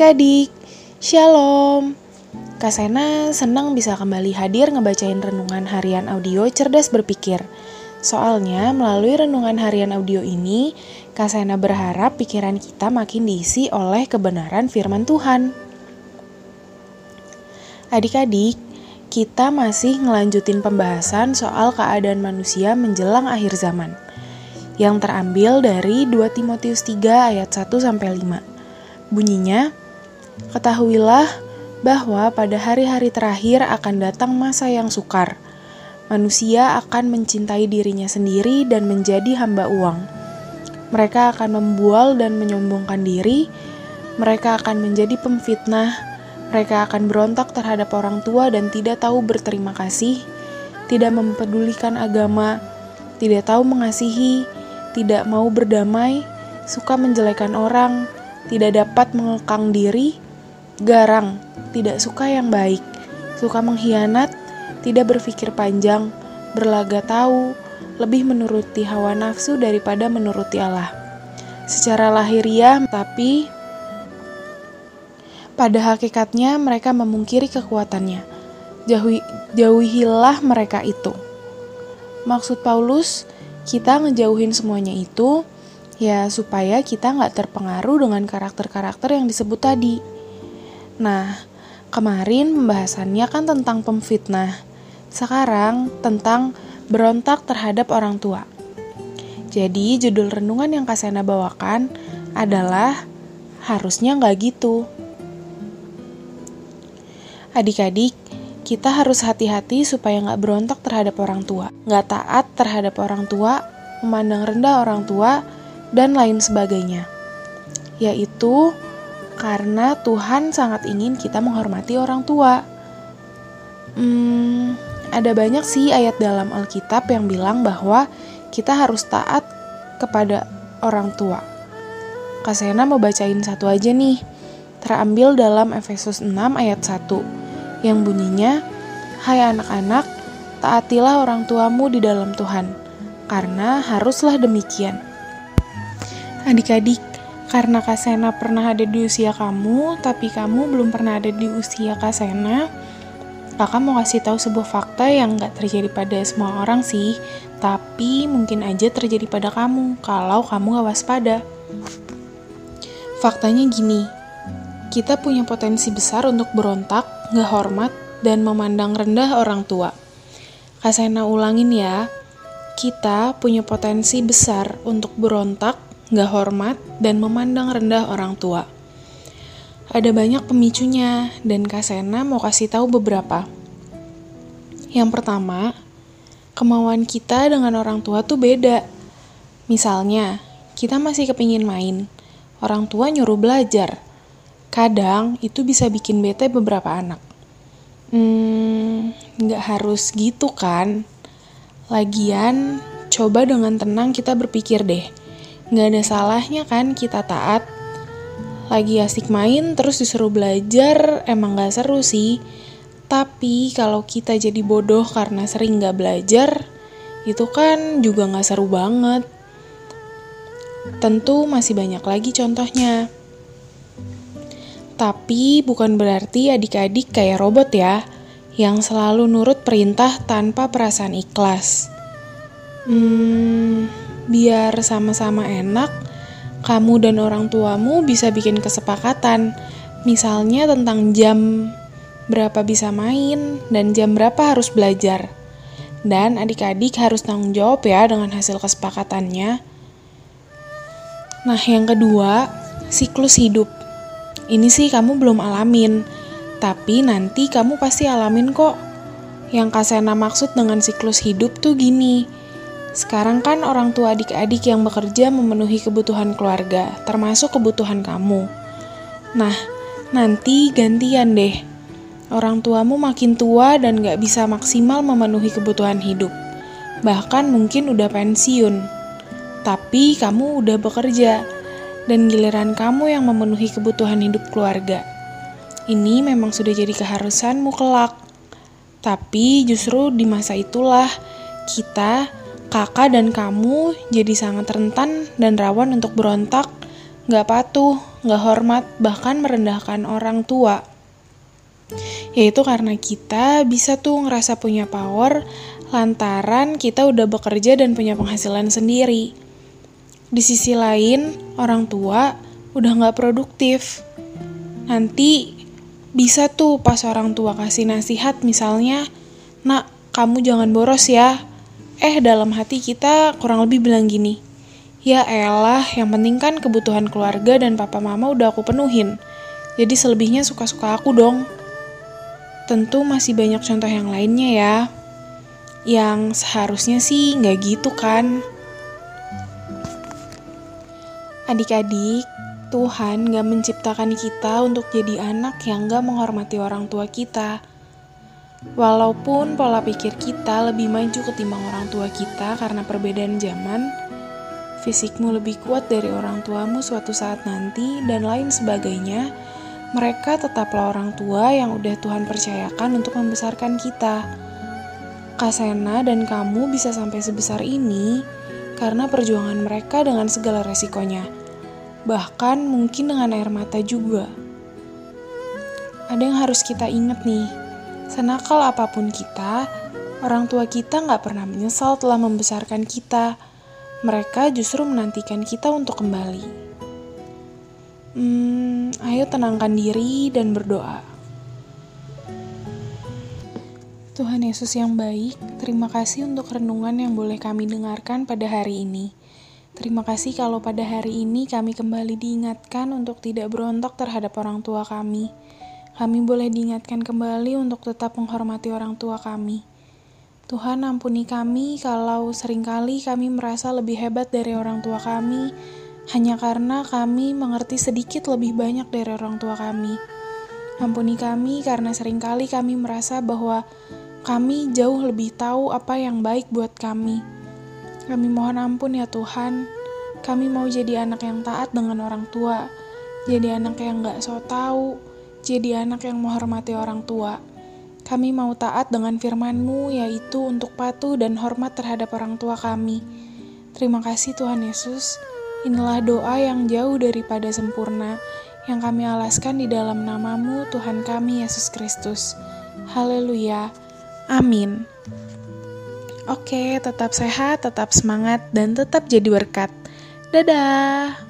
adik-adik, Shalom. Kak Sena senang bisa kembali hadir ngebacain renungan harian audio cerdas berpikir. Soalnya melalui renungan harian audio ini, Kak Sena berharap pikiran kita makin diisi oleh kebenaran firman Tuhan. Adik-adik, kita masih ngelanjutin pembahasan soal keadaan manusia menjelang akhir zaman yang terambil dari 2 Timotius 3 ayat 1 sampai 5. Bunyinya, Ketahuilah bahwa pada hari-hari terakhir akan datang masa yang sukar. Manusia akan mencintai dirinya sendiri dan menjadi hamba uang. Mereka akan membual dan menyombongkan diri. Mereka akan menjadi pemfitnah. Mereka akan berontak terhadap orang tua dan tidak tahu berterima kasih, tidak mempedulikan agama, tidak tahu mengasihi, tidak mau berdamai, suka menjelekan orang, tidak dapat mengekang diri, garang, tidak suka yang baik, suka mengkhianat, tidak berpikir panjang, berlaga tahu, lebih menuruti hawa nafsu daripada menuruti Allah. Secara lahiriah, tapi pada hakikatnya mereka memungkiri kekuatannya. Jauhi, jauhilah mereka itu. Maksud Paulus, kita ngejauhin semuanya itu ya supaya kita nggak terpengaruh dengan karakter-karakter yang disebut tadi. Nah, kemarin pembahasannya kan tentang pemfitnah. Sekarang tentang berontak terhadap orang tua. Jadi judul renungan yang Kasena bawakan adalah harusnya nggak gitu. Adik-adik, kita harus hati-hati supaya nggak berontak terhadap orang tua, nggak taat terhadap orang tua, memandang rendah orang tua, dan lain sebagainya. Yaitu karena Tuhan sangat ingin kita menghormati orang tua. Hmm, ada banyak sih ayat dalam Alkitab yang bilang bahwa kita harus taat kepada orang tua. Kasena mau bacain satu aja nih, terambil dalam Efesus 6 ayat 1 yang bunyinya, Hai anak-anak, taatilah orang tuamu di dalam Tuhan, karena haruslah demikian. Adik-adik, karena Kasena pernah ada di usia kamu, tapi kamu belum pernah ada di usia Kasena, kakak mau kasih tahu sebuah fakta yang gak terjadi pada semua orang sih, tapi mungkin aja terjadi pada kamu kalau kamu gak waspada. Faktanya gini, kita punya potensi besar untuk berontak nggak hormat, dan memandang rendah orang tua. Kasena ulangin ya, kita punya potensi besar untuk berontak, nggak hormat, dan memandang rendah orang tua. Ada banyak pemicunya, dan Kasena mau kasih tahu beberapa. Yang pertama, kemauan kita dengan orang tua tuh beda. Misalnya, kita masih kepingin main, orang tua nyuruh belajar, Kadang itu bisa bikin bete beberapa anak. Hmm, nggak harus gitu kan? Lagian, coba dengan tenang kita berpikir deh. Nggak ada salahnya kan kita taat. Lagi asik main terus disuruh belajar, emang nggak seru sih. Tapi kalau kita jadi bodoh karena sering nggak belajar, itu kan juga nggak seru banget. Tentu masih banyak lagi contohnya. Tapi bukan berarti adik-adik kayak robot ya, yang selalu nurut perintah tanpa perasaan ikhlas. Hmm, biar sama-sama enak, kamu dan orang tuamu bisa bikin kesepakatan, misalnya tentang jam berapa bisa main dan jam berapa harus belajar. Dan adik-adik harus tanggung jawab ya dengan hasil kesepakatannya. Nah, yang kedua, siklus hidup. Ini sih kamu belum alamin, tapi nanti kamu pasti alamin kok. Yang Kasena maksud dengan siklus hidup tuh gini. Sekarang kan orang tua adik-adik yang bekerja memenuhi kebutuhan keluarga, termasuk kebutuhan kamu. Nah, nanti gantian deh. Orang tuamu makin tua dan gak bisa maksimal memenuhi kebutuhan hidup. Bahkan mungkin udah pensiun. Tapi kamu udah bekerja dan giliran kamu yang memenuhi kebutuhan hidup keluarga. Ini memang sudah jadi keharusanmu kelak. Tapi justru di masa itulah kita, kakak dan kamu jadi sangat rentan dan rawan untuk berontak, gak patuh, nggak hormat, bahkan merendahkan orang tua. Yaitu karena kita bisa tuh ngerasa punya power lantaran kita udah bekerja dan punya penghasilan sendiri. Di sisi lain, orang tua udah nggak produktif. Nanti bisa tuh pas orang tua kasih nasihat misalnya, nak kamu jangan boros ya. Eh dalam hati kita kurang lebih bilang gini, ya elah yang penting kan kebutuhan keluarga dan papa mama udah aku penuhin. Jadi selebihnya suka-suka aku dong. Tentu masih banyak contoh yang lainnya ya. Yang seharusnya sih nggak gitu kan. Adik-adik, Tuhan gak menciptakan kita untuk jadi anak yang gak menghormati orang tua kita. Walaupun pola pikir kita lebih maju ketimbang orang tua kita karena perbedaan zaman, fisikmu lebih kuat dari orang tuamu suatu saat nanti, dan lain sebagainya, mereka tetaplah orang tua yang udah Tuhan percayakan untuk membesarkan kita. Kasena dan kamu bisa sampai sebesar ini karena perjuangan mereka dengan segala resikonya bahkan mungkin dengan air mata juga. Ada yang harus kita ingat nih, senakal apa pun kita, orang tua kita nggak pernah menyesal telah membesarkan kita. Mereka justru menantikan kita untuk kembali. Hmm, ayo tenangkan diri dan berdoa. Tuhan Yesus yang baik, terima kasih untuk renungan yang boleh kami dengarkan pada hari ini. Terima kasih kalau pada hari ini kami kembali diingatkan untuk tidak berontak terhadap orang tua kami. Kami boleh diingatkan kembali untuk tetap menghormati orang tua kami. Tuhan ampuni kami kalau sering kali kami merasa lebih hebat dari orang tua kami hanya karena kami mengerti sedikit lebih banyak dari orang tua kami. Ampuni kami karena sering kali kami merasa bahwa kami jauh lebih tahu apa yang baik buat kami. Kami mohon ampun ya Tuhan. Kami mau jadi anak yang taat dengan orang tua, jadi anak yang gak so tau, jadi anak yang menghormati orang tua. Kami mau taat dengan firman-Mu, yaitu untuk patuh dan hormat terhadap orang tua kami. Terima kasih Tuhan Yesus. Inilah doa yang jauh daripada sempurna, yang kami alaskan di dalam namamu Tuhan kami Yesus Kristus. Haleluya. Amin. Oke, tetap sehat, tetap semangat, dan tetap jadi berkat. Dadah!